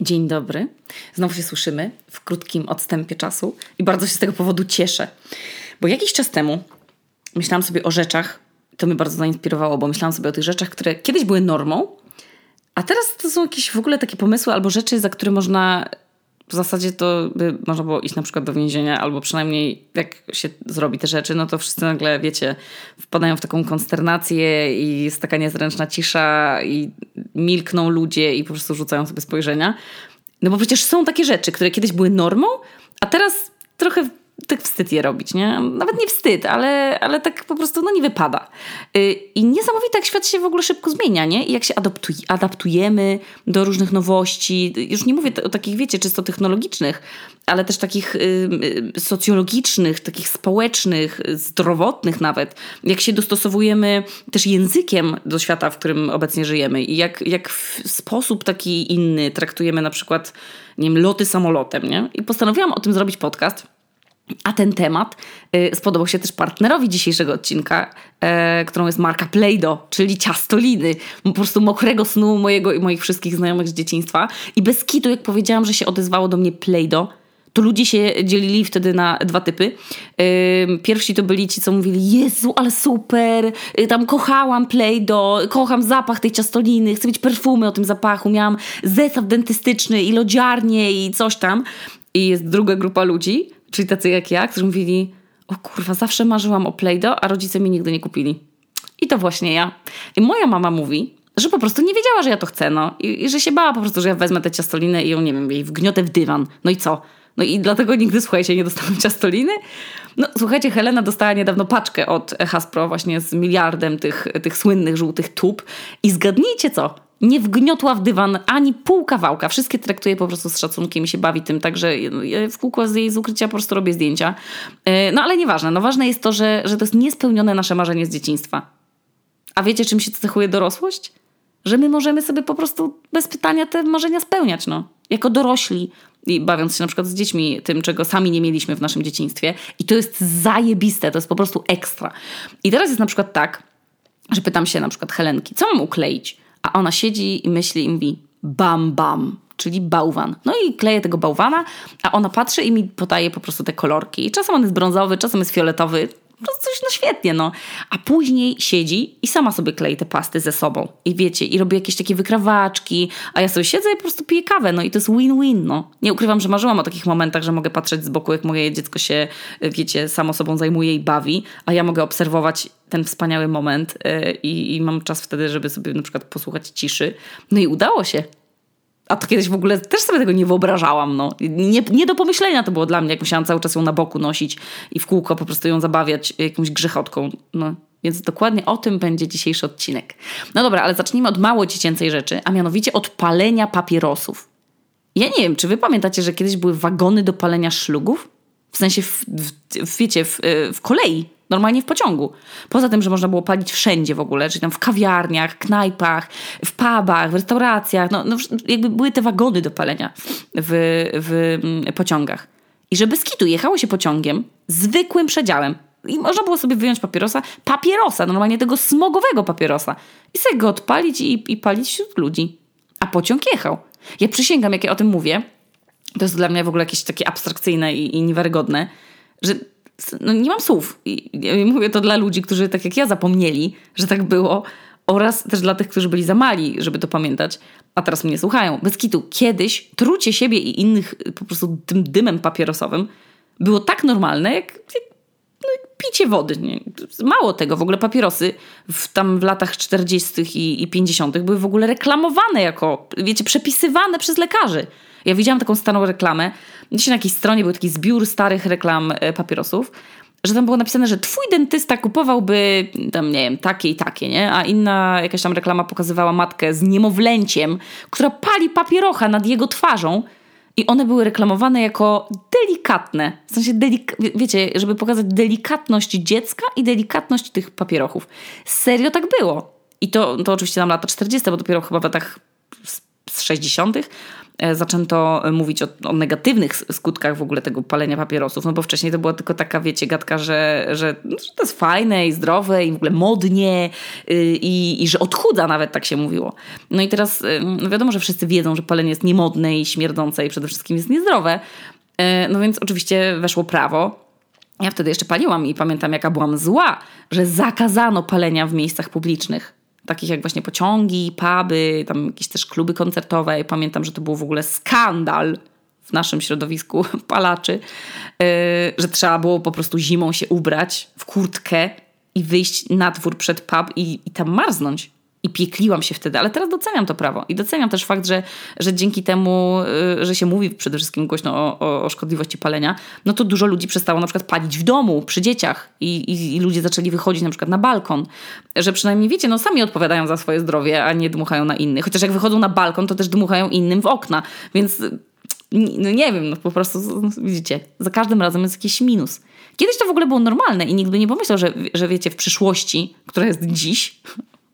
Dzień dobry. Znowu się słyszymy w krótkim odstępie czasu i bardzo się z tego powodu cieszę. Bo jakiś czas temu myślałam sobie o rzeczach, to mnie bardzo zainspirowało, bo myślałam sobie o tych rzeczach, które kiedyś były normą, a teraz to są jakieś w ogóle takie pomysły albo rzeczy, za które można w zasadzie to by można było iść na przykład do więzienia, albo przynajmniej jak się zrobi te rzeczy, no to wszyscy nagle, wiecie, wpadają w taką konsternację i jest taka niezręczna cisza i milkną ludzie i po prostu rzucają sobie spojrzenia. No bo przecież są takie rzeczy, które kiedyś były normą, a teraz trochę tak wstyd je robić, nie? Nawet nie wstyd, ale, ale tak po prostu no nie wypada. Y, I niesamowite jak świat się w ogóle szybko zmienia, nie? I jak się adaptuj, adaptujemy do różnych nowości. Już nie mówię o takich, wiecie, czysto technologicznych, ale też takich y, y, socjologicznych, takich społecznych, zdrowotnych nawet. Jak się dostosowujemy też językiem do świata, w którym obecnie żyjemy i jak, jak w sposób taki inny traktujemy na przykład, nie wiem, loty samolotem, nie? I postanowiłam o tym zrobić podcast a ten temat y, spodobał się też partnerowi dzisiejszego odcinka, y, którą jest marka Playdo, czyli ciastoliny. Po prostu mokrego snu mojego i moich wszystkich znajomych z dzieciństwa. I bez kitu, jak powiedziałam, że się odezwało do mnie Playdo, to ludzie się dzielili wtedy na dwa typy. Pierwsi to byli ci, co mówili: Jezu, ale super, y, tam kochałam Play-Doh, kocham zapach tej ciastoliny, chcę mieć perfumy o tym zapachu, miałam zestaw dentystyczny i lodziarnię i coś tam. I jest druga grupa ludzi, czyli tacy jak ja, którzy mówili, o kurwa, zawsze marzyłam o Play-Doh, a rodzice mi nigdy nie kupili. I to właśnie ja. I moja mama mówi, że po prostu nie wiedziała, że ja to chcę, no. I, I, że się bała po prostu, że ja wezmę tę ciastolinę i ją, nie wiem, jej wgniotę w dywan. No i co? No i dlatego nigdy, słuchajcie, nie dostałam ciastoliny. No słuchajcie, Helena dostała niedawno paczkę od Hasbro właśnie z miliardem tych, tych słynnych żółtych tub. I zgadnijcie co? Nie wgniotła w dywan ani pół kawałka. Wszystkie traktuje po prostu z szacunkiem i się bawi tym, także w kółko z jej z ukrycia po prostu robię zdjęcia. E, no ale nieważne. No ważne jest to, że, że to jest niespełnione nasze marzenie z dzieciństwa. A wiecie, czym się cechuje dorosłość? Że my możemy sobie po prostu bez pytania te marzenia spełniać, no. Jako dorośli i bawiąc się na przykład z dziećmi tym, czego sami nie mieliśmy w naszym dzieciństwie. I to jest zajebiste, to jest po prostu ekstra. I teraz jest na przykład tak, że pytam się na przykład Helenki, co mam ukleić? A ona siedzi i myśli i mówi bam bam, czyli bałwan. No i kleje tego bałwana, a ona patrzy i mi podaje po prostu te kolorki. Czasem on jest brązowy, czasem jest fioletowy. Coś no świetnie, no. A później siedzi i sama sobie klei te pasty ze sobą. I wiecie, i robi jakieś takie wykrawaczki, a ja sobie siedzę i po prostu piję kawę, no i to jest win-win, no. Nie ukrywam, że marzyłam o takich momentach, że mogę patrzeć z boku, jak moje dziecko się, wiecie, samo sobą zajmuje i bawi, a ja mogę obserwować ten wspaniały moment yy, i mam czas wtedy, żeby sobie na przykład posłuchać ciszy. No i udało się. A to kiedyś w ogóle też sobie tego nie wyobrażałam. No. Nie, nie do pomyślenia to było dla mnie, jak musiałam cały czas ją na boku nosić i w kółko po prostu ją zabawiać jakąś grzechotką. No. Więc dokładnie o tym będzie dzisiejszy odcinek. No dobra, ale zacznijmy od mało dziecięcej rzeczy, a mianowicie od palenia papierosów. Ja nie wiem, czy wy pamiętacie, że kiedyś były wagony do palenia szlugów? W sensie, w, w, wiecie, w, w kolei normalnie w pociągu. Poza tym, że można było palić wszędzie w ogóle, czyli tam w kawiarniach, knajpach, w pubach, w restauracjach, no, no jakby były te wagony do palenia w, w mm, pociągach. I że bez kitu jechało się pociągiem, zwykłym przedziałem, i można było sobie wyjąć papierosa, papierosa, normalnie tego smogowego papierosa i sobie go odpalić i, i palić wśród ludzi. A pociąg jechał. Ja przysięgam, jak ja o tym mówię, to jest dla mnie w ogóle jakieś takie abstrakcyjne i, i niewiarygodne, że no nie mam słów. I, I mówię to dla ludzi, którzy tak jak ja zapomnieli, że tak było, oraz też dla tych, którzy byli za mali, żeby to pamiętać, a teraz mnie słuchają. Bez kitu, kiedyś trucie siebie i innych po prostu tym dymem papierosowym było tak normalne, jak, jak, no, picie wody. Nie? Mało tego, w ogóle papierosy w, tam w latach 40. i, i 50. były w ogóle reklamowane jako, wiecie, przepisywane przez lekarzy. Ja widziałam taką starą reklamę. Gdzieś na jakiejś stronie był taki zbiór starych reklam e, papierosów, że tam było napisane, że twój dentysta kupowałby tam, nie wiem, takie i takie, nie? A inna jakaś tam reklama pokazywała matkę z niemowlęciem, która pali papierocha nad jego twarzą i one były reklamowane jako delikatne. W sensie, delik wiecie, żeby pokazać delikatność dziecka i delikatność tych papierochów. Serio tak było. I to, to oczywiście tam lata 40, bo dopiero chyba w latach z 60 e, zaczęto mówić o, o, negatywnych skutkach w ogóle tego palenia papierosów, no bo wcześniej to była tylko taka, wiecie, gadka, że, że, no, że to jest fajne i zdrowe i w ogóle modnie y, i, i że odchudza nawet, tak się mówiło. No i teraz y, no wiadomo, że wszyscy wiedzą, że palenie jest niemodne i śmierdzące i przede wszystkim jest niezdrowe, e, no więc oczywiście weszło prawo, ja wtedy jeszcze paliłam i pamiętam, jaka byłam zła, że zakazano palenia w miejscach publicznych. Takich jak właśnie pociągi, puby, tam jakieś też kluby koncertowe. Pamiętam, że to był w ogóle skandal w naszym środowisku palaczy, yy, że trzeba było po prostu zimą się ubrać w kurtkę i wyjść na dwór przed pub i, i tam marznąć i piekliłam się wtedy, ale teraz doceniam to prawo i doceniam też fakt, że, że dzięki temu, y, że się mówi przede wszystkim głośno o, o, o szkodliwości palenia, no to dużo ludzi przestało na przykład palić w domu, przy dzieciach i, i, i, ludzie zaczęli wychodzić na przykład na balkon, że przynajmniej wiecie, no sami odpowiadają za swoje zdrowie, a nie dmuchają na innych. Chociaż jak wychodzą na balkon, to też dmuchają innym w okna, więc no nie wiem, no po prostu widzicie, za każdym razem jest jakiś minus. Kiedyś to w ogóle było normalne i nikt by nie pomyślał, że, że wiecie, w przyszłości, która jest dziś,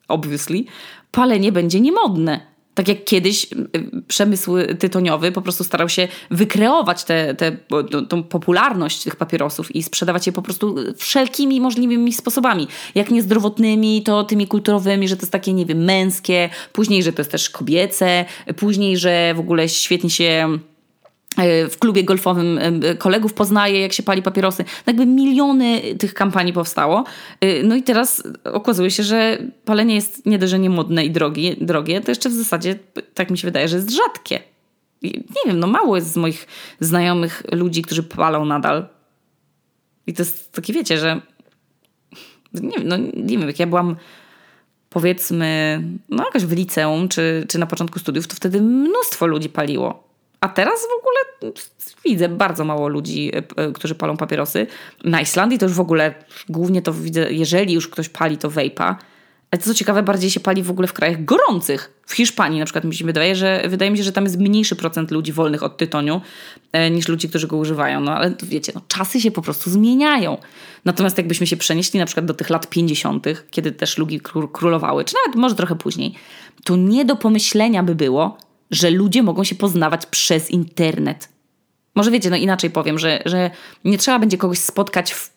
obviously, palenie będzie niemodne. Tak jak kiedyś y, przemysł tytoniowy po prostu starał się wykreować tę te, te, tą popularność tych papierosów i sprzedawać je po prostu wszelkimi możliwymi sposobami. Jak niezdrowotnymi, to tymi kulturowymi, że to jest takie, nie wiem, męskie, później, że to jest też kobiece, później, że w ogóle świetnie się w klubie golfowym kolegów poznaje, jak się pali papierosy. No jakby miliony tych kampanii powstało. E, no i teraz okazuje się, że palenie jest nie dość, że niemodne i drogie, drogie, to jeszcze w zasadzie, tak mi się wydaje, że jest rzadkie. Nie wiem, no mało jest z moich znajomych ludzi, którzy palą nadal. I to jest takie, wiecie, że nie no nie wiem, jak ja byłam powiedzmy, no jakoś w liceum, czy, czy na początku studiów, to wtedy mnóstwo ludzi paliło. A teraz w ogóle widzę bardzo mało ludzi, e, e, którzy palą papierosy. Na Islandii to już w ogóle głównie to widzę, jeżeli już ktoś pali, to wejpa. Ale co ciekawe, bardziej się pali w ogóle w krajach gorących. W Hiszpanii na przykład mi się wydaje, że wydaje mi się, że tam jest mniejszy procent ludzi wolnych od tytoniu e, niż ludzi, którzy go używają. No ale wiecie, no, czasy się po prostu zmieniają. Natomiast jakbyśmy się przenieśli na przykład do tych lat 50., kiedy też lugi królowały, czy nawet może trochę później, to nie do pomyślenia by było, że ludzie mogą się poznawać przez internet. Może wiecie, no inaczej powiem, że, że nie trzeba będzie kogoś spotkać w,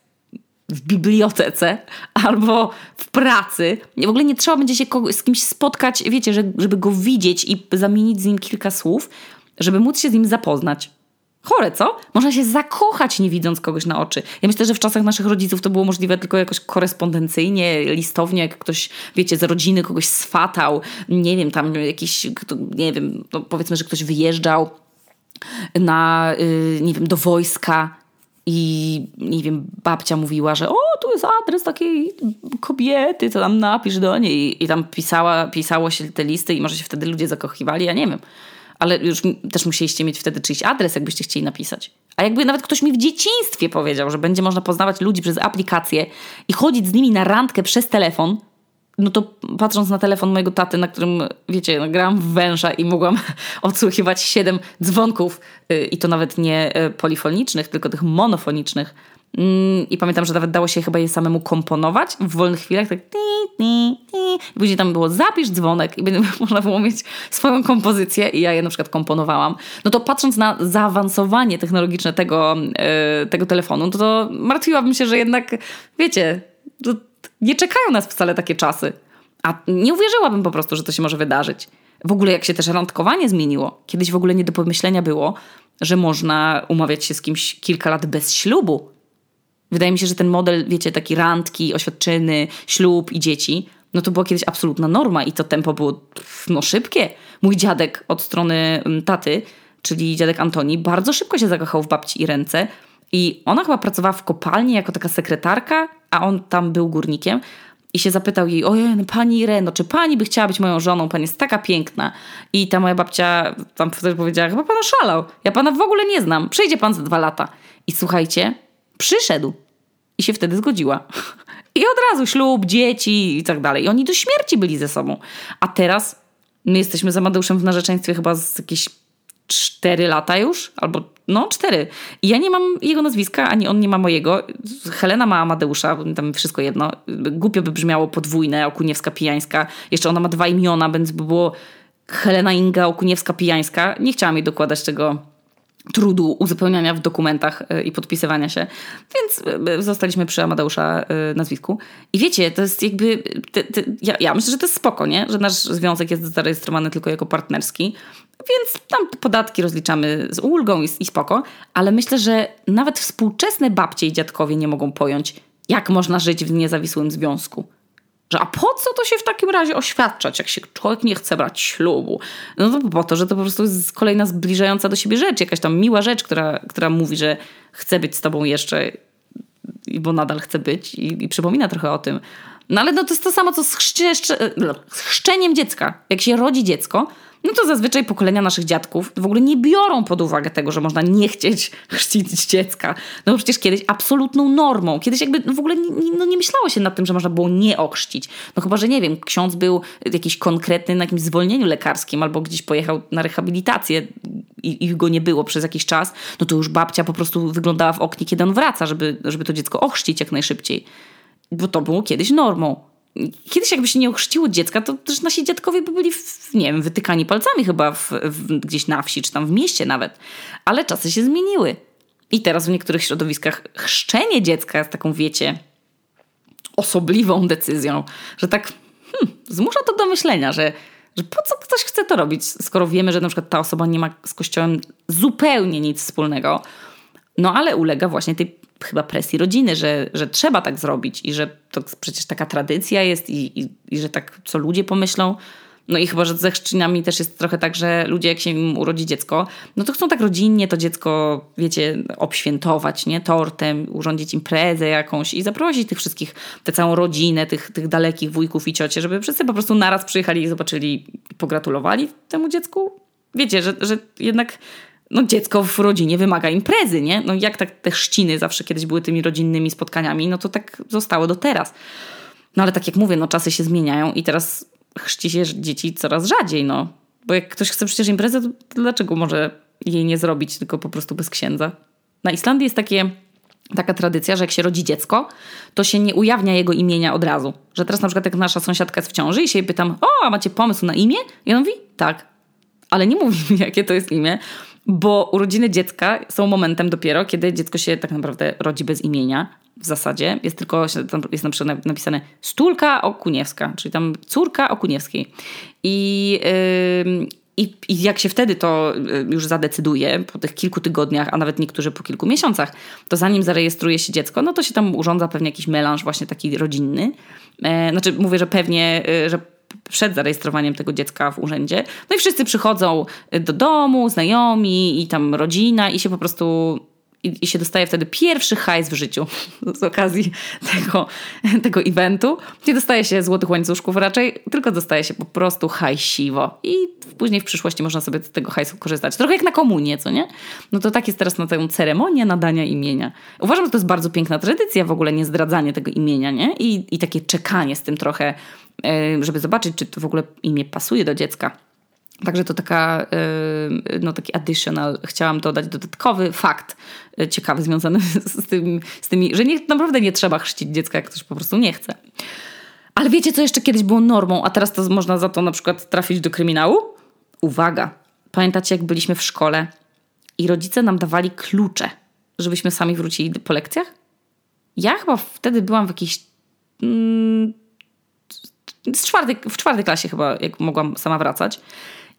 w bibliotece albo w pracy. W ogóle nie trzeba będzie się kogoś, z kimś spotkać, wiecie, że, żeby go widzieć i zamienić z nim kilka słów, żeby móc się z nim zapoznać. Chore, co? Można się zakochać, nie widząc kogoś na oczy. Ja myślę, że w czasach naszych rodziców to było możliwe tylko jakoś korespondencyjnie, listownie, jak ktoś, wiecie, z rodziny kogoś swatał, nie wiem, tam jakiś, nie wiem, no powiedzmy, że ktoś wyjeżdżał na, yy, nie wiem, do wojska i nie wiem, babcia mówiła, że o, tu jest adres takiej kobiety, co tam napisz do niej. I tam pisała, pisało się te listy i może się wtedy ludzie zakochiwali, ja nie wiem ale już też musieliście mieć wtedy czyjś adres, jakbyście chcieli napisać. A jakby nawet ktoś mi w dzieciństwie powiedział, że będzie można poznawać ludzi przez aplikację i chodzić z nimi na randkę przez telefon, no to patrząc na telefon mojego taty, na którym, wiecie, no, grałam w węża i mogłam odsłuchiwać siedem dzwonków yy, i to nawet nie yy, polifonicznych, tylko tych monofonicznych, I pamiętam, że nawet dało się chyba je samemu komponować w wolnych chwilach, tak ti, ti, ti. I później tam było zapisz dzwonek i można było mieć swoją kompozycję i ja je na przykład komponowałam. No to patrząc na zaawansowanie technologiczne tego, yy, tego telefonu, to, to martwiłabym się, że jednak, wiecie, nie czekają nas wcale takie czasy. A nie uwierzyłabym po prostu, że to się może wydarzyć. W ogóle jak się też randkowanie zmieniło. Kiedyś w ogóle nie do pomyślenia było, że można umawiać się z kimś kilka lat bez ślubu Wydaje mi się, że ten model, wiecie, taki randki, oświadczyny, ślub i dzieci, no to była kiedyś absolutna norma i to tempo było no, szybkie. Mój dziadek od strony mm, taty, czyli dziadek Antoni, bardzo szybko się zakochał w babci i ręce i ona chyba pracowała w kopalni jako taka sekretarka, a on tam był górnikiem i się zapytał jej, ojej, no pani Ireno, czy pani by chciała być moją żoną? Pani jest taka piękna. I ta moja babcia tam wtedy powiedziała, chyba pan oszalał. Ja pana w ogóle nie znam. Przyjdzie pan za dwa lata. I słuchajcie, Przyszedł i się wtedy zgodziła. I od razu ślub, dzieci i tak dalej. I oni do śmierci byli ze sobą. A teraz my jesteśmy z Amadeuszem w narzeczeństwie chyba z jakieś cztery lata już, albo no cztery. I ja nie mam jego nazwiska, ani on nie ma mojego. Helena ma Amadeusza, tam wszystko jedno. Głupio by brzmiało podwójne, Okuniewska, Pijańska. Jeszcze ona ma dwa imiona, więc by było Helena Inga Okuniewska-Pijańska. Nie chciałam jej dokładać tego trudu uzupełniania w dokumentach y, i podpisywania się, więc y, zostaliśmy przy Amadeusza y, nazwisku. I wiecie, to jest jakby, te, te, ja, ja, myślę, że to jest spoko, nie? że nasz związek jest zarejestrowany tylko jako partnerski, więc tam podatki rozliczamy z ulgą i, i spoko, ale myślę, że nawet współczesne babcie i dziadkowie nie mogą pojąć, jak można żyć w niezawisłym związku. Że a po co to się w takim razie oświadczać, jak się człowiek nie chce brać ślubu? No to po to, że to po prostu jest kolejna zbliżająca do siebie rzecz, jakaś tam miła rzecz, która, która mówi, że chce być z tobą jeszcze, bo nadal chce być i, i przypomina trochę o tym. No ale no to jest to samo, co z, chrzczeniem dziecka. Jak się rodzi dziecko, no to zazwyczaj pokolenia naszych dziadków w ogóle nie biorą pod uwagę tego, że można nie chcieć chrzcić dziecka. No bo przecież kiedyś absolutną normą, kiedyś jakby w ogóle nie, no nie myślało się nad tym, że można było nie ochrzcić. No chyba, że nie wiem, ksiądz był jakiś konkretny na jakimś zwolnieniu lekarskim albo gdzieś pojechał na rehabilitację i, i go nie było przez jakiś czas, no to już babcia po prostu wyglądała w oknie, kiedy on wraca, żeby, żeby to dziecko ochrzcić jak najszybciej. Bo to było kiedyś normą kiedyś jakby się nie ochrzciło dziecka, to też nasi dziadkowie by byli, w, nie wiem, wytykani palcami chyba w, w, gdzieś na wsi, czy tam w mieście nawet. Ale czasy się zmieniły. I teraz w niektórych środowiskach chrzczenie dziecka jest taką, wiecie, osobliwą decyzją, że tak hmm, zmusza to do myślenia, że, że po co ktoś chce to robić, skoro wiemy, że na przykład ta osoba nie ma z kościołem zupełnie nic wspólnego, no ale ulega właśnie tej chyba presji rodziny, że, że trzeba tak zrobić i że to przecież taka tradycja jest i, i, i że tak co ludzie pomyślą. No i chyba, że ze chrzcinami też jest trochę tak, że ludzie jak się im urodzi dziecko, no to chcą tak rodzinnie to dziecko, wiecie, obświętować, nie? Tortem, urządzić imprezę jakąś i zaprosić tych wszystkich, tę całą rodzinę, tych, tych dalekich wujków i ciocie, żeby wszyscy po prostu naraz przyjechali i zobaczyli, pogratulowali temu dziecku. Wiecie, że, że jednak no dziecko w rodzinie wymaga imprezy, nie? No jak tak te chrzciny zawsze kiedyś były tymi rodzinnymi spotkaniami, no to tak zostało do teraz. No ale tak jak mówię, no czasy się zmieniają i teraz chrzci się dzieci coraz rzadziej, no. Bo jak ktoś chce przecież imprezę, to dlaczego może jej nie zrobić, tylko po prostu bez księdza? Na Islandii jest takie, taka tradycja, że jak się rodzi dziecko, to się nie ujawnia jego imienia od razu. Że teraz na przykład jak nasza sąsiadka jest w ciąży i się jej pytam, o, a macie pomysł na imię? I on mówi, tak. Ale nie mówi mi, jakie to jest imię, bo urodziny dziecka są momentem dopiero, kiedy dziecko się tak naprawdę rodzi bez imienia. W zasadzie jest tylko, jest na przykład napisane Stulka Okuniewska, czyli tam córka Okuniewskiej. I, yy, i, jak się wtedy to y, już zadecyduje, po tych kilku tygodniach, a nawet niektórzy po kilku miesiącach, to zanim zarejestruje się dziecko, no to się tam urządza pewnie jakiś melanż właśnie taki rodzinny. E, znaczy mówię, że pewnie, y, że przed zarejestrowaniem tego dziecka w urzędzie. No i wszyscy przychodzą do domu, znajomi i tam rodzina i się po prostu i, i, się dostaje wtedy pierwszy hajs w życiu z okazji tego, tego eventu. Nie dostaje się złotych łańcuszków raczej, tylko dostaje się po prostu hajsiwo. I później w przyszłości można sobie z tego hajsu korzystać. Trochę jak na komunię, co nie? No to tak jest teraz na tę ceremonię nadania imienia. Uważam, że to jest bardzo piękna tradycja w ogóle, nie zdradzanie tego imienia, nie? I, i takie czekanie z tym trochę, e, żeby zobaczyć, czy to w ogóle imię pasuje do dziecka. Także to taka, y, no taki additional, chciałam dodać dodatkowy fakt y, ciekawy związany z, tym, z tymi, że nie, naprawdę nie trzeba chrzcić dziecka, jak ktoś po prostu nie chce. Ale wiecie, co jeszcze kiedyś było normą, a teraz to można za to na przykład trafić do kryminału? Uwaga! Pamiętacie, jak byliśmy w szkole i rodzice nam dawali klucze, żebyśmy sami wrócili po lekcjach? Ja chyba wtedy byłam w jakiejś... Mm, czwartej, w czwartej klasie chyba, jak mogłam sama wracać.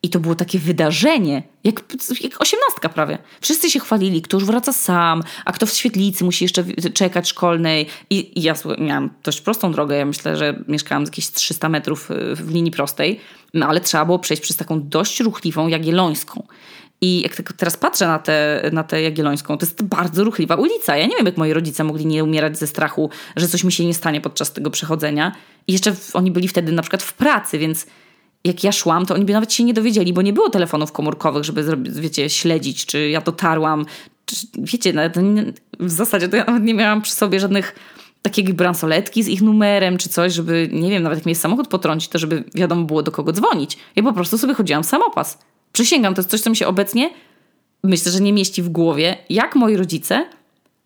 I to było takie wydarzenie, jak, jak osiemnastka prawie. Wszyscy się chwalili, kto już wraca sam, a kto w świetlicy musi jeszcze czekać szkolnej. I, i ja miałam dość prostą drogę. Ja myślę, że mieszkałam jakieś 300 metrów y, w linii prostej, no ale trzeba było przejść przez taką dość ruchliwą Jagiellońską. I jak tak teraz patrzę na tę na te Jagiellońską, to jest bardzo ruchliwa ulica. Ja nie wiem, jak moi rodzice mogli nie umierać ze strachu, że coś mi się nie stanie podczas tego przechodzenia. I jeszcze oni byli wtedy na przykład w pracy, więc jak ja szłam, to oni by nawet się nie dowiedzieli, bo nie było telefonów komórkowych, żeby wiecie, śledzić, czy ja dotarłam. Czy, wiecie, nawet w zasadzie to ja nawet nie miałam przy sobie żadnych takiej bransoletki z ich numerem, czy coś, żeby, nie wiem, nawet jak mnie samochód potrącić, to żeby wiadomo było do kogo dzwonić. Ja po prostu sobie chodziłam samopas. Przysięgam, to jest coś, co mi się obecnie, myślę, że nie mieści w głowie, jak moi rodzice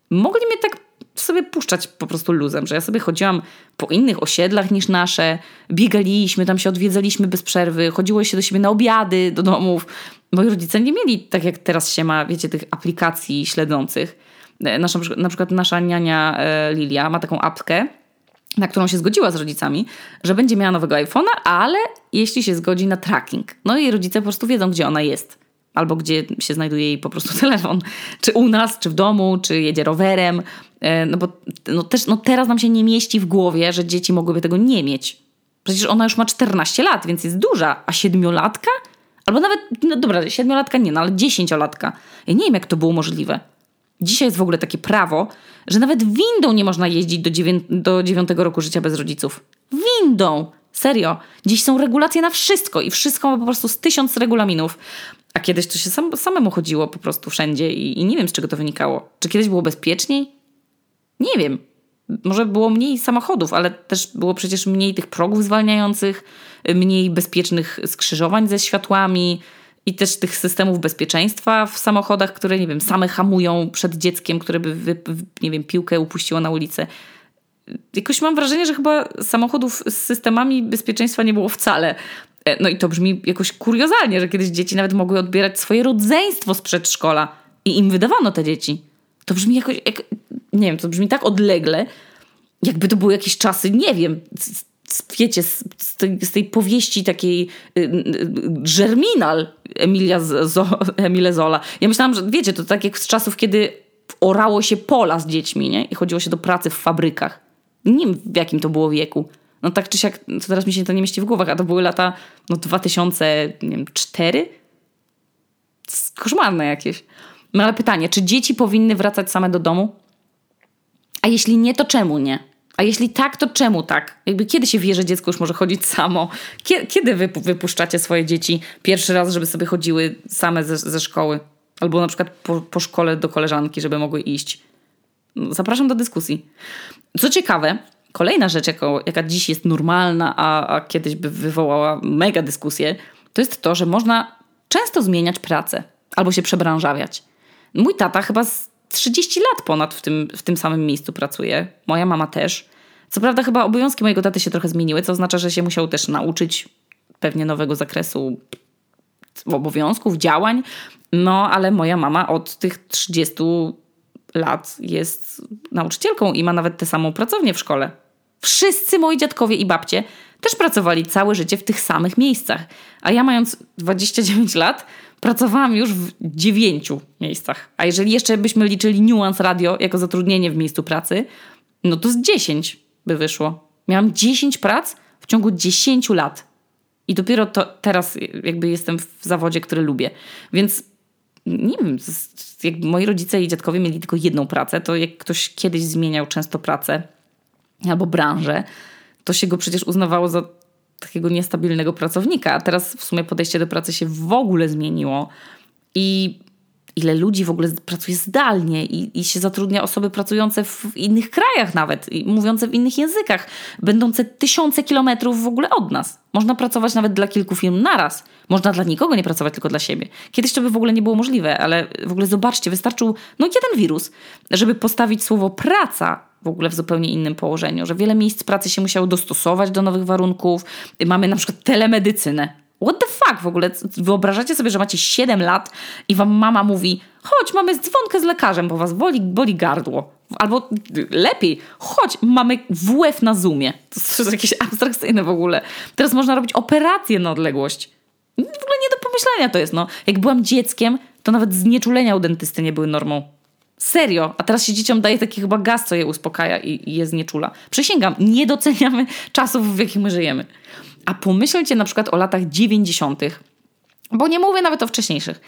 mogli mnie tak sobie puszczać po prostu luzem, że ja sobie chodziłam po innych osiedlach niż nasze, biegaliśmy, tam się odwiedzaliśmy bez przerwy, chodziło się do siebie na obiady, do domów. Moi rodzice nie mieli, tak jak teraz się ma, wiecie, tych aplikacji śledzących. E, nasza, na przykład nasza niania e, Lilia ma taką apkę, na którą się zgodziła z rodzicami, że będzie miała nowego iPhone'a, ale jeśli się zgodzi na tracking. No i rodzice po prostu wiedzą, gdzie ona jest. Albo gdzie się znajduje jej po prostu telefon. Czy u nas, czy w domu, czy jedzie rowerem. E, no bo no też no teraz nam się nie mieści w głowie, że dzieci mogłyby tego nie mieć. Przecież ona już ma 14 lat, więc jest duża. A siedmiolatka? Albo nawet, no dobra, siedmiolatka nie, no ale dziesięciolatka. Ja nie wiem, jak to było możliwe. Dzisiaj jest w ogóle takie prawo, że nawet windą nie można jeździć do, do dziewiątego roku życia bez rodziców. Windą! Serio. Dziś są regulacje na wszystko i wszystko ma po prostu z tysiąc regulaminów. A kiedyś to się sam, samemu chodziło po prostu wszędzie i, i nie wiem, z czego to wynikało. Czy kiedyś było bezpieczniej? Nie wiem. Może było mniej samochodów, ale też było przecież mniej tych progów zwalniających, mniej bezpiecznych skrzyżowań ze światłami, i też tych systemów bezpieczeństwa w samochodach, które, nie wiem, same hamują przed dzieckiem, które by, wy, nie wiem, piłkę upuściło na ulicę. Jakoś mam wrażenie, że chyba samochodów z systemami bezpieczeństwa nie było wcale. E, no i to brzmi jakoś kuriozalnie, że kiedyś dzieci nawet mogły odbierać swoje rodzeństwo z przedszkola i im wydawano te dzieci. To brzmi jakoś, jak, nie wiem, to brzmi tak odlegle, jakby to były jakieś czasy, nie wiem, wiecie, z, z, tej, z tej powieści takiej y, y, Germinal Emilia Zo, Emile Zola. Ja myślałam, że wiecie, to tak jak z czasów, kiedy orało się pola z dziećmi, nie? I chodziło się do pracy w fabrykach. Nie wiem, w jakim to było wieku. No tak czy siak, to teraz mi się to nie mieści w głowach, a to były lata no 2004? Koszmarne jakieś. No ale pytanie, czy dzieci powinny wracać same do domu? A jeśli nie, to czemu nie? A jeśli tak, to czemu tak? Jakby kiedy się wie, że dziecko już może chodzić samo? Kiedy wy wypuszczacie swoje dzieci pierwszy raz, żeby sobie chodziły same ze, ze szkoły? Albo na przykład po, po szkole do koleżanki, żeby mogły iść? Zapraszam do dyskusji. Co ciekawe, kolejna rzecz, jako, jaka dziś jest normalna, a, a kiedyś by wywołała mega dyskusję, to jest to, że można często zmieniać pracę albo się przebranżawiać. Mój tata chyba z 30 lat ponad w tym, w tym samym miejscu pracuje. Moja mama też. Co prawda, chyba obowiązki mojego taty się trochę zmieniły, co oznacza, że się musiał też nauczyć pewnie nowego zakresu obowiązków, działań. No, ale moja mama od tych 30 lat jest nauczycielką i ma nawet tę samą pracownię w szkole. Wszyscy moi dziadkowie i babcie też pracowali całe życie w tych samych miejscach. A ja mając 29 lat, pracowałam już w dziewięciu miejscach. A jeżeli jeszcze byśmy liczyli Nuance Radio jako zatrudnienie w miejscu pracy, no to z dziesięć by wyszło. Miałam dziesięć prac w ciągu dziesięciu lat. I dopiero to teraz jakby jestem w zawodzie, który lubię. Więc nie wiem, jakby moi rodzice i dziadkowie mieli tylko jedną pracę, to jak ktoś kiedyś zmieniał często pracę albo branżę, to się go przecież uznawało za takiego niestabilnego pracownika. A teraz w sumie podejście do pracy się w ogóle zmieniło i ile ludzi w ogóle pracuje zdalnie i, i się zatrudnia osoby pracujące w innych krajach nawet, mówiące w innych językach, będące tysiące kilometrów w ogóle od nas. Można pracować nawet dla kilku firm naraz. Można dla nikogo nie pracować, tylko dla siebie. Kiedyś to by w ogóle nie było możliwe, ale w ogóle zobaczcie, wystarczył no jeden wirus, żeby postawić słowo praca w ogóle w zupełnie innym położeniu, że wiele miejsc pracy się musiało dostosować do nowych warunków. Mamy na przykład telemedycynę. What the fuck w ogóle? Wyobrażacie sobie, że macie 7 lat i wam mama mówi chodź, mamy dzwonkę z lekarzem, bo was boli, boli gardło. Albo lepiej, chodź, mamy WF na Zoomie. To jest jakieś abstrakcyjne w ogóle. Teraz można robić operację na odległość. W ogóle nie do pomyślenia to jest, no. Jak byłam dzieckiem, to nawet znieczulenia u dentysty nie były normą. Serio. A teraz się dzieciom daje taki chyba gaz, co je uspokaja i, i je znieczula. Przysięgam, nie doceniamy czasów, w jakich my żyjemy. A pomyślcie na przykład o latach 90., bo nie mówię nawet o wcześniejszych.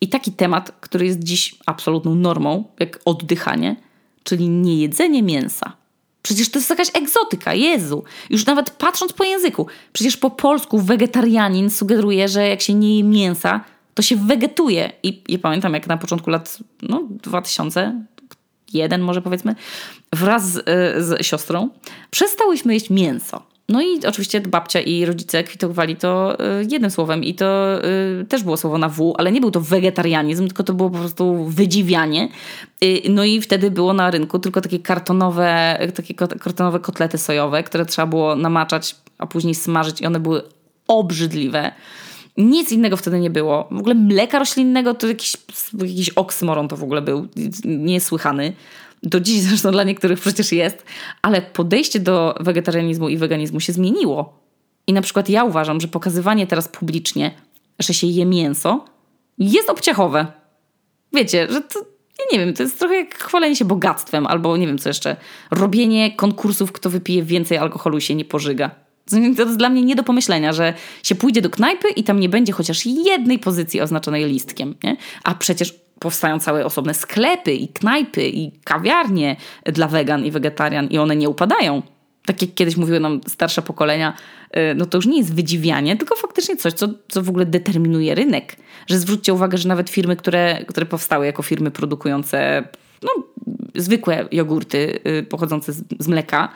I taki temat, który jest dziś absolutną normą, jak oddychanie, czyli niejedzenie mięsa. Przecież to jest jakaś egzotyka, Jezu. Już nawet patrząc po języku. Przecież po polsku wegetarianin sugeruje, że jak się nie je mięsa, to się wegetuje. I ja pamiętam, jak na początku lat no, 2001 może powiedzmy, wraz z, z siostrą przestałyśmy jeść mięso. No i oczywiście babcia i rodzice kwitowali to y, jednym słowem i to y, też było słowo na W, ale nie był to wegetarianizm, tylko to było po prostu wydziwianie. No i wtedy było na rynku tylko takie kartonowe, takie kartonowe kotlety sojowe, które trzeba było namaczać, a później smażyć i one były obrzydliwe. Nic innego wtedy nie było. W ogóle mleka roślinnego to jakiś, jakiś oksymoron to w ogóle był, niesłychany do dziś zresztą dla niektórych przecież jest, ale podejście do wegetarianizmu i weganizmu się zmieniło. I na przykład ja uważam, że pokazywanie teraz publicznie, że się je mięso, jest obciachowe. Wiecie, że to, ja nie wiem, to jest trochę jak chwalenie się bogactwem, albo nie wiem co jeszcze, robienie konkursów, kto wypije więcej alkoholu i się nie pożyga. To jest dla mnie nie do pomyślenia, że się pójdzie do knajpy i tam nie będzie chociaż jednej pozycji oznaczonej listkiem. Nie? A przecież powstają całe osobne sklepy i knajpy i kawiarnie dla wegan i wegetarian i one nie upadają. Tak jak kiedyś mówiły nam starsze pokolenia, y, no to już nie jest wydziwianie, tylko faktycznie coś, co, co w ogóle determinuje rynek. Że zwróćcie uwagę, że nawet firmy, które, które powstały jako firmy produkujące no, zwykłe jogurty y, pochodzące z, z mleka,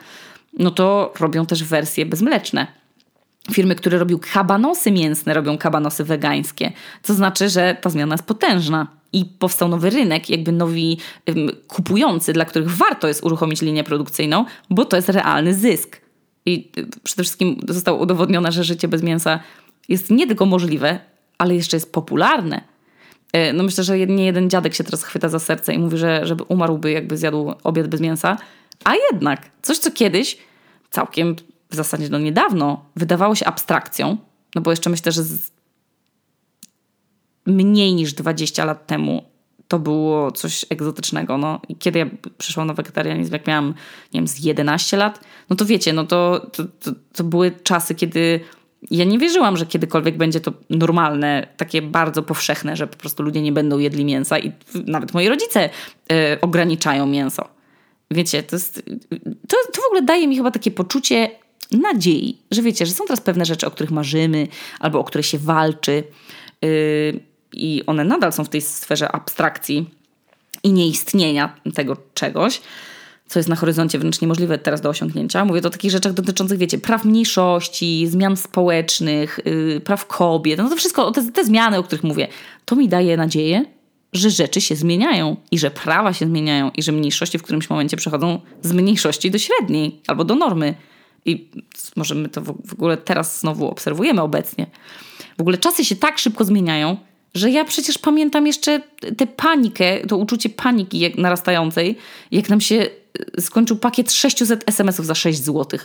no to robią też wersje bezmleczne firmy, które robią kabanosy mięsne, robią kabanosy wegańskie. Co znaczy, że ta zmiana jest potężna i powstał nowy rynek, jakby nowi kupujący, dla których warto jest uruchomić linię produkcyjną, bo to jest realny zysk. I y, przede wszystkim zostało udowodnione, że życie bez mięsa jest nie tylko możliwe, ale jeszcze jest popularne. Y, no myślę, że nie jeden dziadek się teraz chwyta za serce i mówi, że żeby umarłby, jakby zjadł obiad bez mięsa. A jednak, coś co kiedyś, całkiem w zasadzie no niedawno, wydawało się abstrakcją, no bo jeszcze myślę, że mniej niż 20 lat temu to było coś egzotycznego. No. I kiedy ja przyszłam na wegetarianizm, jak miałam, nie wiem, z 11 lat, no to wiecie, no to, to, to, to były czasy, kiedy ja nie wierzyłam, że kiedykolwiek będzie to normalne, takie bardzo powszechne, że po prostu ludzie nie będą jedli mięsa i nawet moi rodzice y, ograniczają mięso. Wiecie, to jest, to, to w ogóle daje mi chyba takie poczucie nadziei, że wiecie, że są teraz pewne rzeczy, o których marzymy albo o które się walczy. Yy, i one nadal są w tej sferze abstrakcji i nieistnienia tego czegoś, co jest na horyzoncie wręcz niemożliwe teraz do osiągnięcia. Mówię o takich rzeczach dotyczących, wiecie, praw mniejszości, zmian społecznych, yy, praw kobiet, no to wszystko, te, te zmiany, o których mówię, to mi daje nadzieję, że rzeczy się zmieniają i że prawa się zmieniają i że mniejszości w którymś momencie przechodzą z mniejszości do średniej albo do normy. I może my to w ogóle teraz znowu obserwujemy obecnie. W ogóle czasy się tak szybko zmieniają, że ja przecież pamiętam jeszcze tę panikę, to uczucie paniki jak narastającej, jak nam się e, skończył pakiet 600 SMS-ów za 6 zł.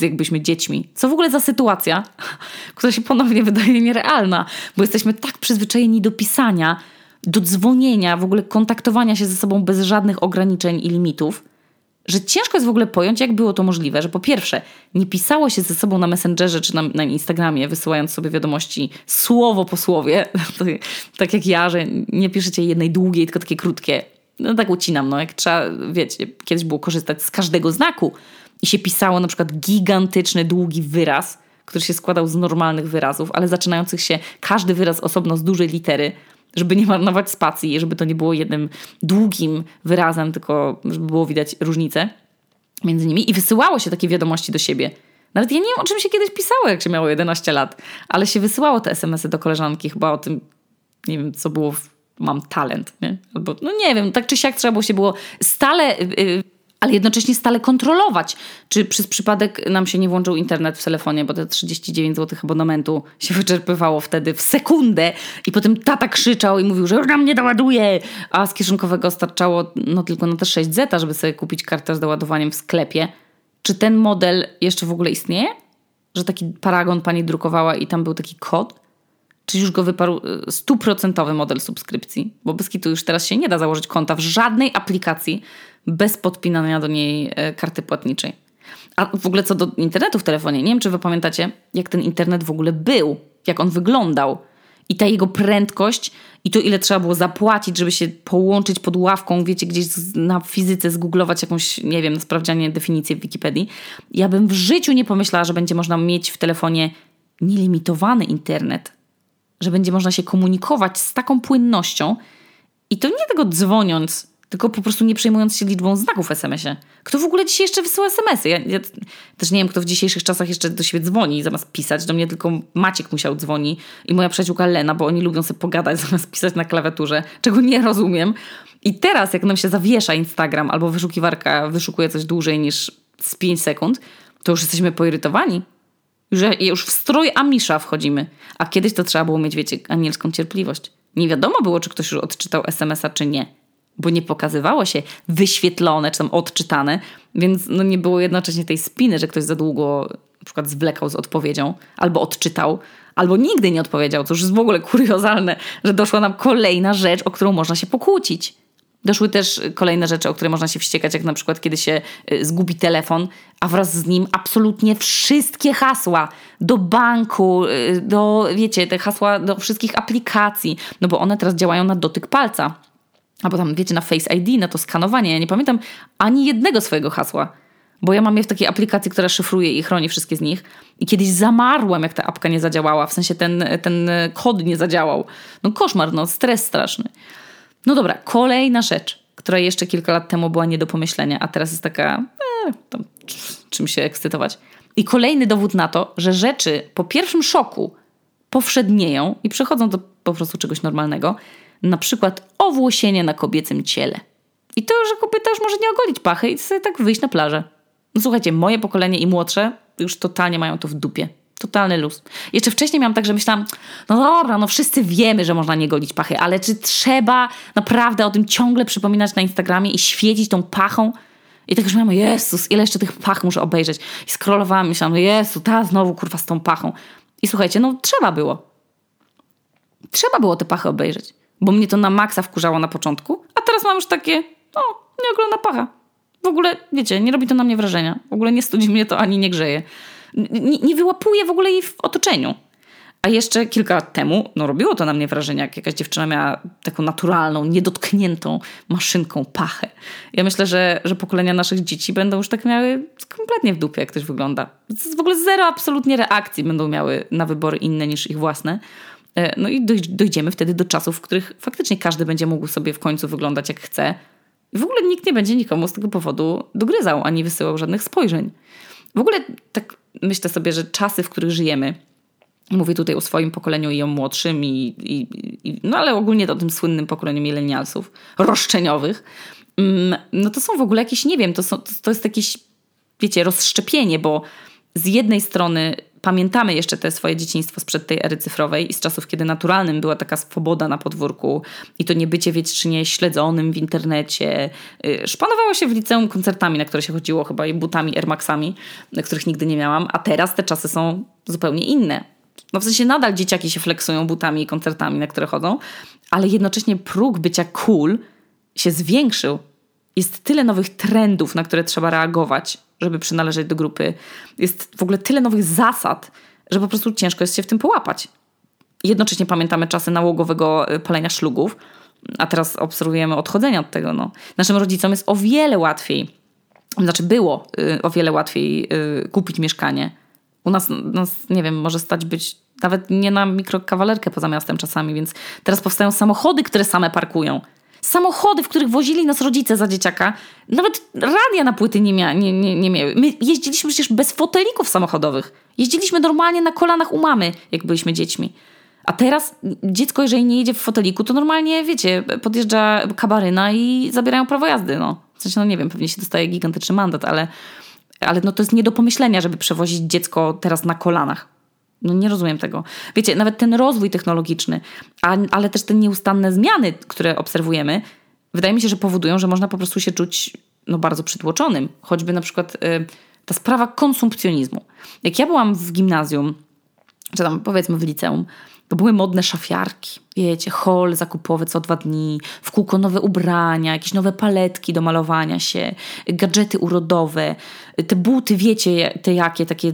Jakbyśmy dziećmi. Co w ogóle za sytuacja, która się ponownie wydaje nierealna, bo jesteśmy tak przyzwyczajeni do pisania, do dzwonienia, w ogóle kontaktowania się ze sobą bez żadnych ograniczeń i limitów że ciężko jest w ogóle pojąć, jak było to możliwe, że po pierwsze, nie pisało się ze sobą na Messengerze czy na, na Instagramie, wysyłając sobie wiadomości słowo po słowie, tak jak ja, że nie piszecie jednej długiej, tylko takie krótkie. No tak ucinam, no jak trzeba, wiecie, kiedyś było korzystać z każdego znaku i się pisało na przykład gigantyczny, długi wyraz, który się składał z normalnych wyrazów, ale zaczynających się każdy wyraz osobno z dużej litery, żeby nie marnować spacji, żeby to nie było jednym długim wyrazem, tylko żeby było widać różnicę między nimi. I wysyłało się takie wiadomości do siebie. Nawet ja nie wiem, o czym się kiedyś pisało, jak się miało 11 lat, ale się wysyłało te SMS-y do koleżanki chyba o tym, nie wiem, co było w mam talent, nie? Albo, no nie wiem, tak czy siak trzeba było się było stale yy, ale jednocześnie stale kontrolować, czy przez przypadek nam się nie włączył internet w telefonie, bo te 39 zł abonamentu się wyczerpywało wtedy w sekundę i potem tata krzyczał i mówił, że już nam nie doładuje, a z kieszonkowego starczało no tylko na te 6 zeta, żeby sobie kupić kartę z doładowaniem w sklepie. Czy ten model jeszcze w ogóle istnieje? Że taki paragon pani drukowała i tam był taki kod? Czy już go wyparł stuprocentowy model subskrypcji? Bo bez kitu już teraz się nie da założyć konta w żadnej aplikacji bez podpinania do niej e, karty płatniczej. A w ogóle co do internetu w telefonie, nie wiem czy wy pamiętacie, jak ten internet w ogóle był, jak on wyglądał. I ta jego prędkość, i to ile trzeba było zapłacić, żeby się połączyć pod ławką, wiecie, gdzieś na fizyce zgooglować jakąś, nie wiem, sprawdzianie definicji w Wikipedii. Ja bym w życiu nie pomyślała, że będzie można mieć w telefonie nielimitowany internet, że będzie można się komunikować z taką płynnością i to nie tego dzwoniąc tylko po prostu nie przejmując się liczbą znaków w SMS-ie. Kto w ogóle dzisiaj jeszcze wysyła SMS-y? Ja, ja, też nie wiem, kto w dzisiejszych czasach jeszcze do siebie dzwoni zamiast pisać. Do mnie tylko Maciek musiał dzwoni i moja przyjaciółka Lena, bo oni lubią sobie pogadać zamiast pisać na klawiaturze, czego nie rozumiem. I teraz, jak nam się zawiesza Instagram albo wyszukiwarka wyszukuje coś dłużej niż z 5 sekund, to już jesteśmy poirytowani. Już, już w strój Amisza wchodzimy. A kiedyś to trzeba było mieć, wiecie, anielską cierpliwość. Nie wiadomo było, czy ktoś już odczytał SMS-a, czy nie. Bo nie pokazywało się wyświetlone, czy tam odczytane, więc no nie było jednocześnie tej spiny, że ktoś za długo na przykład zwlekał z odpowiedzią, albo odczytał, albo nigdy nie odpowiedział, co już jest w ogóle kuriozalne, że doszła nam kolejna rzecz, o którą można się pokłócić. Doszły też kolejne rzeczy, o które można się wściekać, jak na przykład kiedy się y, zgubi telefon, a wraz z nim absolutnie wszystkie hasła do banku, y, do, wiecie, te hasła do wszystkich aplikacji, no bo one teraz działają na dotyk palca. Albo tam, wiecie, na Face ID, na to skanowanie. Ja nie pamiętam ani jednego swojego hasła, bo ja mam je w takiej aplikacji, która szyfruje i chroni wszystkie z nich. I kiedyś zamarłam, jak ta apka nie zadziałała, w sensie ten, ten kod nie zadziałał. No koszmar, no stres straszny. No dobra, kolejna rzecz, która jeszcze kilka lat temu była nie do pomyślenia, a teraz jest taka, e, tam, czym się ekscytować. I kolejny dowód na to, że rzeczy po pierwszym szoku powszednieją i przechodzą do po prostu czegoś normalnego. Na przykład owłosienie na kobiecym ciele. I to, że kobieta już może nie ogolić pachy i sobie tak wyjść na plażę. No słuchajcie, moje pokolenie i młodsze już totalnie mają to w dupie. Totalny luz. Jeszcze wcześniej miałam tak, że myślałam, no dobra, no wszyscy wiemy, że można nie golić pachy, ale czy trzeba naprawdę o tym ciągle przypominać na Instagramie i świecić tą pachą? I tak już miałam, Jezus, ile jeszcze tych pach muszę obejrzeć? I scrollowałam, myślałam, Jezu, ta znowu kurwa z tą pachą. I słuchajcie, no trzeba było. Trzeba było te pachy obejrzeć, bo mnie to na maksa wkurzało na początku, a teraz mam już takie, no, nie ogląda pacha. W ogóle, wiecie, nie robi to na mnie wrażenia. W ogóle nie studzi mnie to ani nie grzeje nie, nie wyłapuje w ogóle jej w otoczeniu. A jeszcze kilka lat temu, no robiło to na mnie wrażenie, jak jakaś dziewczyna miała taką naturalną, niedotkniętą maszynką pachę. Ja myślę, że, że pokolenia naszych dzieci będą już tak miały kompletnie w dupie, jak ktoś wygląda. W ogóle zero absolutnie reakcji będą miały na wybory inne niż ich własne. E, no i dojdziemy wtedy do czasów, w których faktycznie każdy będzie mógł sobie w końcu wyglądać jak chce. I w ogóle nikt nie będzie nikomu z tego powodu dogryzał, ani wysyłał żadnych spojrzeń. W ogóle tak myślę sobie, że czasy, w których żyjemy, mówię tutaj o swoim pokoleniu i o młodszym, i, i, i no ale ogólnie o tym słynnym pokoleniu milenialsów, roszczeniowych, mm, no to są w ogóle jakieś, nie wiem, to, są, to jest jakieś, wiecie, rozszczepienie, bo z jednej strony pamiętamy jeszcze te swoje dzieciństwo sprzed tej ery cyfrowej i z czasów, kiedy naturalnym była taka swoboda na podwórku i to nie bycie wiecznie śledzonym w internecie. Y, szpanowało się w liceum koncertami, na które się chodziło chyba i butami, Air Maxami, których nigdy nie miałam, a teraz te czasy są zupełnie inne. No w sensie nadal dzieciaki się flexują butami i koncertami, na które chodzą, ale jednocześnie próg bycia cool się zwiększył. Jest tyle nowych trendów, na które trzeba reagować, żeby przynależeć do grupy. Jest w ogóle tyle nowych zasad, że po prostu ciężko jest się w tym połapać. Jednocześnie pamiętamy czasy nałogowego y, palenia szlugów, a teraz obserwujemy odchodzenia od tego. No. Naszym rodzicom jest o wiele łatwiej, znaczy było y, o wiele łatwiej y, kupić mieszkanie. U nas, nas, nie wiem, może stać być nawet nie na mikrokawalerkę poza miastem czasami, więc teraz powstają samochody, które same parkują samochody, w których wozili nas rodzice za dzieciaka, nawet radia na płyty nie, mia, nie, nie, nie miały. My jeździliśmy przecież bez fotelików samochodowych. Jeździliśmy normalnie na kolanach u mamy, jak byliśmy dziećmi. A teraz dziecko, jeżeli nie jedzie w foteliku, to normalnie, wiecie, podjeżdża kabaryna i zabierają prawo jazdy. No. W sensie, no nie wiem, pewnie się dostaje gigantyczny mandat, ale, ale no to jest nie do pomyślenia, żeby przewozić dziecko teraz na kolanach. No nie rozumiem tego. Wiecie, nawet ten rozwój technologiczny, a, ale też te nieustanne zmiany, które obserwujemy, wydaje mi się, że powodują, że można po prostu się czuć no, bardzo przytłoczonym. Choćby na przykład y, ta sprawa konsumpcjonizmu. Jak ja byłam w gimnazjum, czy tam powiedzmy w liceum, to były modne szafiarki. Wiecie, hol zakupowy co dwa dni, w kółko nowe ubrania, jakieś nowe paletki do malowania się, gadżety urodowe, te buty, wiecie, te jakie, takie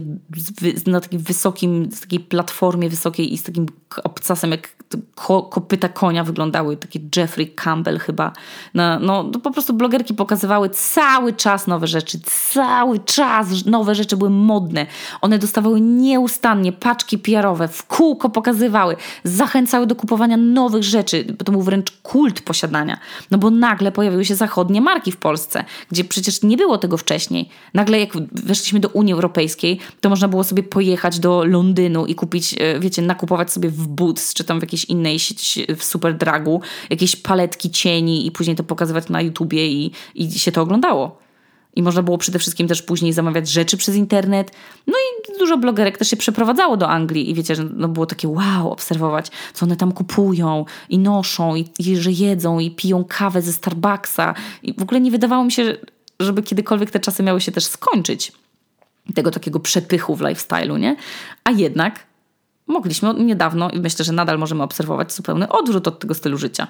na takim wysokim, z takiej platformie wysokiej i z takim obcasem jak ko, kopyta konia wyglądały, takie Jeffrey Campbell chyba. No, no, no po prostu blogerki pokazywały cały czas nowe rzeczy, cały czas nowe rzeczy były modne. One dostawały nieustannie paczki PR-owe, w kółko pokazywały, zachęcały do kupowania posiadania nowych rzeczy, to był wręcz kult posiadania. No bo nagle pojawiły się zachodnie marki w Polsce, gdzie przecież nie było tego wcześniej. Nagle jak weszliśmy do Unii Europejskiej, to można było sobie pojechać do Londynu i kupić, e, wiecie, nakupować sobie w Boots, czy tam w jakiejś innej w Superdragu jakieś paletki cieni i później to pokazywać na YouTubie i, i się to oglądało. I można było przede wszystkim też później zamawiać rzeczy przez internet. No i dużo blogerek też się przeprowadzało do Anglii i wiecie, że no było takie wow, obserwować, co one tam kupują i noszą, i, i że jedzą, i piją kawę ze Starbucksa. I w ogóle nie wydawało mi się, żeby kiedykolwiek te czasy miały się też skończyć. Tego takiego przepychu w lifestyle'u, nie? A jednak mogliśmy niedawno i myślę, że nadal możemy obserwować zupełny odwrót od tego stylu życia.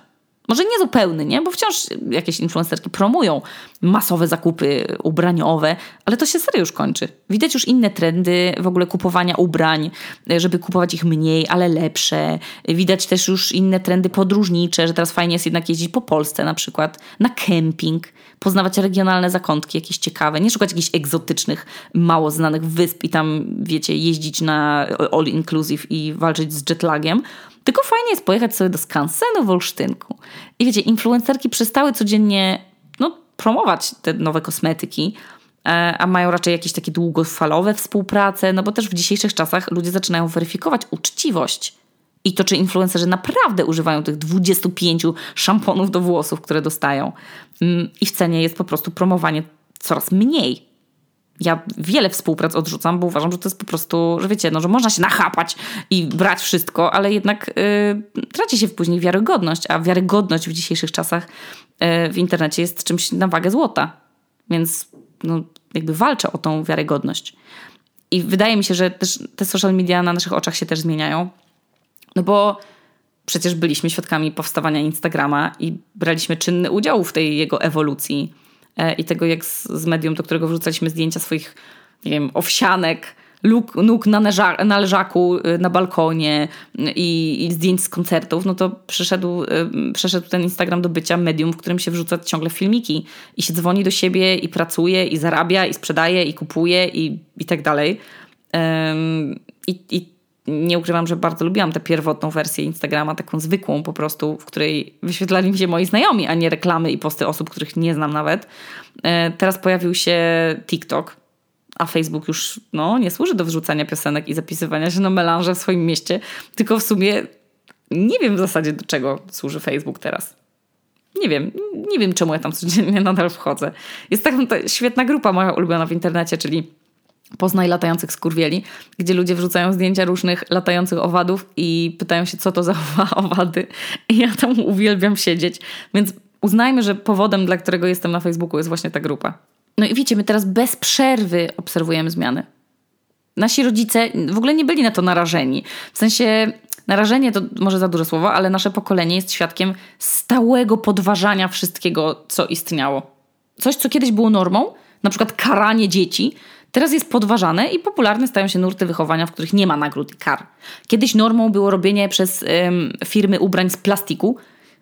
Może nie zupełny, nie? Bo wciąż jakieś influencerki promują masowe zakupy ubraniowe, ale to się serio już kończy. Widać już inne trendy w ogóle kupowania ubrań, żeby kupować ich mniej, ale lepsze. Widać też już inne trendy podróżnicze, że teraz fajnie jest jednak jeździć po Polsce na przykład, na kemping, poznawać regionalne zakątki jakieś ciekawe, nie szukać jakichś egzotycznych, mało znanych wysp i tam, wiecie, jeździć na all inclusive i walczyć z jetlagiem, tylko fajnie jest pojechać sobie do skansenu w Olsztynku. I wiecie, influencerki przestały codziennie no, promować te nowe kosmetyki, e, a mają raczej jakieś takie długofalowe współprace, no bo też w dzisiejszych czasach ludzie zaczynają weryfikować uczciwość. I to, czy influencerzy naprawdę używają tych 25 szamponów do włosów, które dostają. Mm, I w cenie jest po prostu promowanie coraz mniej ja wiele współprac odrzucam, bo uważam, że to jest po prostu, że wiecie, no, że można się nachapać i brać wszystko, ale jednak yy, traci się później wiarygodność, a wiarygodność w dzisiejszych czasach yy, w internecie jest czymś na wagę złota. Więc no, jakby walczę o tą wiarygodność. I wydaje mi się, że też te social media na naszych oczach się też zmieniają. No bo przecież byliśmy świadkami powstawania Instagrama i braliśmy czynny udział w tej jego ewolucji i tego, jak z, z medium, do którego wrzucaliśmy zdjęcia swoich, nie wiem, owsianek, luk, nóg na, neża, na leżaku y, na balkonie i, i, zdjęć z koncertów, no to przyszedł, y, przeszedł ten Instagram do bycia medium, w którym się wrzuca ciągle filmiki i się dzwoni do siebie i pracuje i zarabia i sprzedaje i kupuje i, i tak dalej. I, I nie ukrywam, że bardzo lubiłam tę pierwotną wersję Instagrama, taką zwykłą po prostu, w której wyświetlali mi się moi znajomi, a nie reklamy i posty osób, których nie znam nawet. E, teraz pojawił się TikTok, a Facebook już no, nie służy do wrzucania piosenek i zapisywania się na melanże w swoim mieście, tylko w sumie nie wiem w zasadzie do czego służy Facebook teraz. Nie wiem, nie wiem czemu ja tam codziennie nadal wchodzę. Jest taka świetna grupa moja ulubiona w internecie, czyli Poznaj latających skurwieli, gdzie ludzie wrzucają zdjęcia różnych latających owadów i pytają się, co to za owady. I ja tam uwielbiam siedzieć. Więc uznajmy, że powodem, dla którego jestem na Facebooku, jest właśnie ta grupa. No i wiecie, my teraz bez przerwy obserwujemy zmiany. Nasi rodzice w ogóle nie byli na to narażeni. W sensie, narażenie to może za duże słowo, ale nasze pokolenie jest świadkiem stałego podważania wszystkiego, co istniało. Coś, co kiedyś było normą, na przykład karanie dzieci, Teraz jest podważane i popularne stają się nurty wychowania, w których nie ma nagród i kar. Kiedyś normą było robienie przez ym, firmy ubrań z plastiku,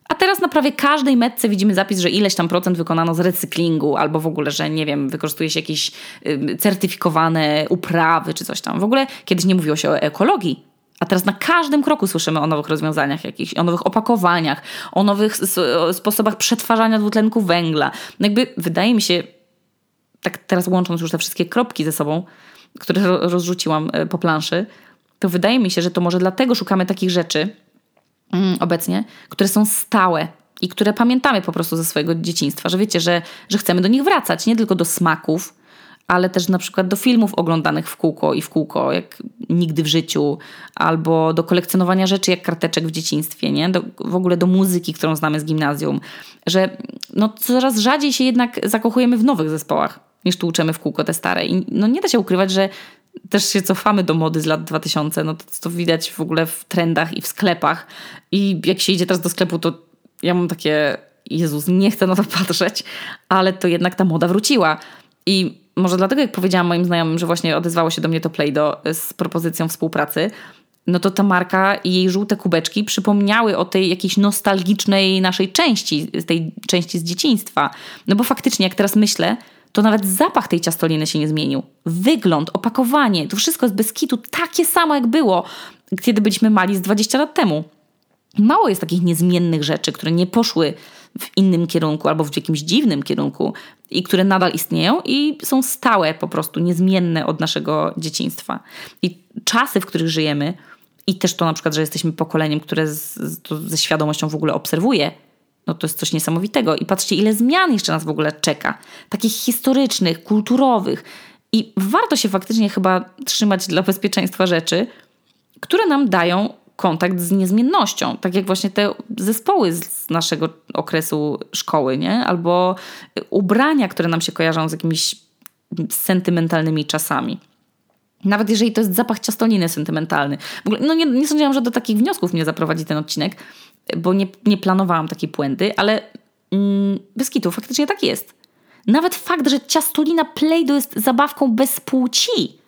a teraz na prawie każdej metce widzimy zapis, że ileś tam procent wykonano z recyklingu, albo w ogóle, że nie wiem, wykorzystuje się jakieś certyfikowane uprawy czy coś tam. W ogóle kiedyś nie mówiło się o ekologii. A teraz na każdym kroku słyszymy o nowych rozwiązaniach jakichś, o nowych opakowaniach, o nowych sposobach przetwarzania dwutlenku węgla. No jakby wydaje mi się, tak teraz łącząc już te wszystkie kropki ze sobą, które rozrzuciłam e, po planszy, to wydaje mi się, że to może dlatego szukamy takich rzeczy mm, obecnie, które są stałe i które pamiętamy po prostu ze swojego dzieciństwa, że wiecie, że, że chcemy do nich wracać, nie tylko do smaków, ale też na przykład do filmów oglądanych w kółko i w kółko, jak nigdy w życiu, albo do kolekcjonowania rzeczy jak karteczek w dzieciństwie, nie? Do, w ogóle do muzyki, którą znamy z gimnazjum, że no, coraz rzadziej się jednak zakochujemy w nowych zespołach niż tłuczemy w kółko te stare. I no nie da się ukrywać, że też się cofamy do mody z lat 2000, no to, to widać w ogóle w trendach i w sklepach. I jak się idzie teraz do sklepu, to ja mam takie, Jezus, nie chcę na to patrzeć, ale to jednak ta moda wróciła. I może dlatego, jak powiedziałam moim znajomym, że właśnie odezwało się do mnie to Play-Doh z propozycją współpracy, no to ta marka i jej żółte kubeczki przypomniały o tej jakiejś nostalgicznej naszej części, tej części z dzieciństwa. No bo faktycznie, jak teraz myślę, to nawet zapach tej ciastoliny się nie zmienił. Wygląd, opakowanie, to wszystko jest bez kitu takie samo jak było, kiedy byliśmy mali z 20 lat temu. Mało jest takich niezmiennych rzeczy, które nie poszły w innym kierunku albo w jakimś dziwnym kierunku i które nadal istnieją i są stałe, po prostu niezmienne od naszego dzieciństwa. I czasy, w których żyjemy, i też to na przykład, że jesteśmy pokoleniem, które z, ze świadomością w ogóle obserwuje, no to jest coś niesamowitego. I patrzcie, ile zmian jeszcze nas w ogóle czeka. Takich historycznych, kulturowych. I warto się faktycznie chyba trzymać dla bezpieczeństwa rzeczy, które nam dają kontakt z niezmiennością. Tak jak właśnie te zespoły z naszego okresu szkoły, nie? Albo ubrania, które nam się kojarzą z jakimiś sentymentalnymi czasami. Nawet jeżeli to jest zapach ciastoliny sentymentalny. Ogóle, no nie, nie sądziłam, że do takich wniosków mnie zaprowadzi ten odcinek, bo nie, nie planowałam takiej puenty, ale mm, bez kitu, faktycznie tak jest. Nawet fakt, że ciastolina Play-Doh jest zabawką bez płci,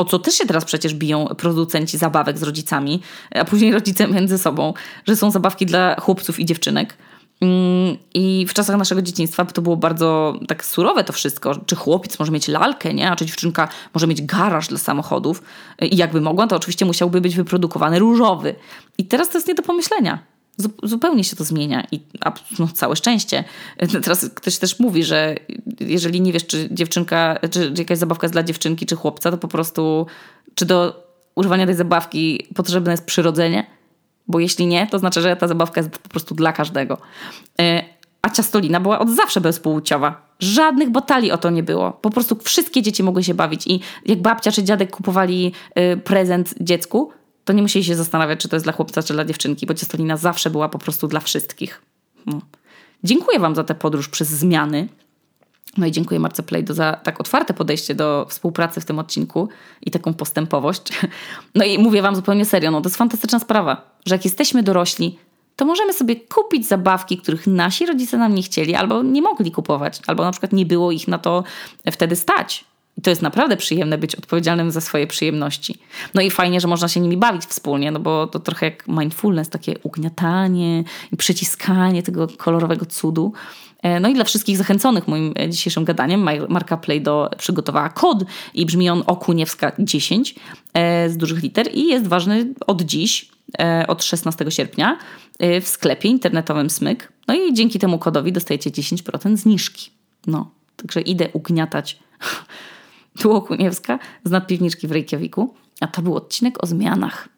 o co też się teraz przecież biją producenci zabawek z rodzicami, a później rodzice między sobą, że są zabawki dla chłopców i dziewczynek. Mm, I w czasach naszego dzieciństwa to było bardzo tak surowe to wszystko. Czy chłopiec może mieć lalkę, nie? a czy dziewczynka może mieć garaż dla samochodów. I jakby mogła, to oczywiście musiałby być wyprodukowany różowy. I teraz to jest nie do pomyślenia. Zupełnie się to zmienia i no, całe szczęście. Teraz ktoś też mówi, że jeżeli nie wiesz, czy dziewczynka, czy jakaś zabawka jest dla dziewczynki, czy chłopca, to po prostu, czy do używania tej zabawki potrzebne jest przyrodzenie, bo jeśli nie, to znaczy, że ta zabawka jest po prostu dla każdego. E, a ciastolina była od zawsze bezpłciowa. Żadnych batali o to nie było. Po prostu wszystkie dzieci mogły się bawić i jak babcia czy dziadek kupowali e, prezent dziecku, to nie musieli się zastanawiać, czy to jest dla chłopca, czy dla dziewczynki, bo ciastolina zawsze była po prostu dla wszystkich. No. Dziękuję Wam za tę podróż przez zmiany. No i dziękuję Marce Plejdo za tak otwarte podejście do współpracy w tym odcinku i taką postępowość. No i mówię Wam zupełnie serio, no to jest fantastyczna sprawa, że jak jesteśmy dorośli, to możemy sobie kupić zabawki, których nasi rodzice nam nie chcieli albo nie mogli kupować, albo na przykład nie było ich na to wtedy stać. I to jest naprawdę przyjemne być odpowiedzialnym za swoje przyjemności. No i fajnie, że można się nimi bawić wspólnie, no bo to trochę jak mindfulness, takie ugniatanie i przyciskanie tego kolorowego cudu. E, no i dla wszystkich zachęconych moim e, dzisiejszym gadaniem marka Playdo przygotowała kod i brzmi on Okuniewska 10 e, z dużych liter i jest ważny od dziś, od 16 sierpnia w sklepie internetowym Smyk. No i dzięki temu kodowi dostajecie 10% zniżki. No, także idę ugniatać tu Okuniewska z nadpiwniczki w Reykjaviku, a to był odcinek o zmianach.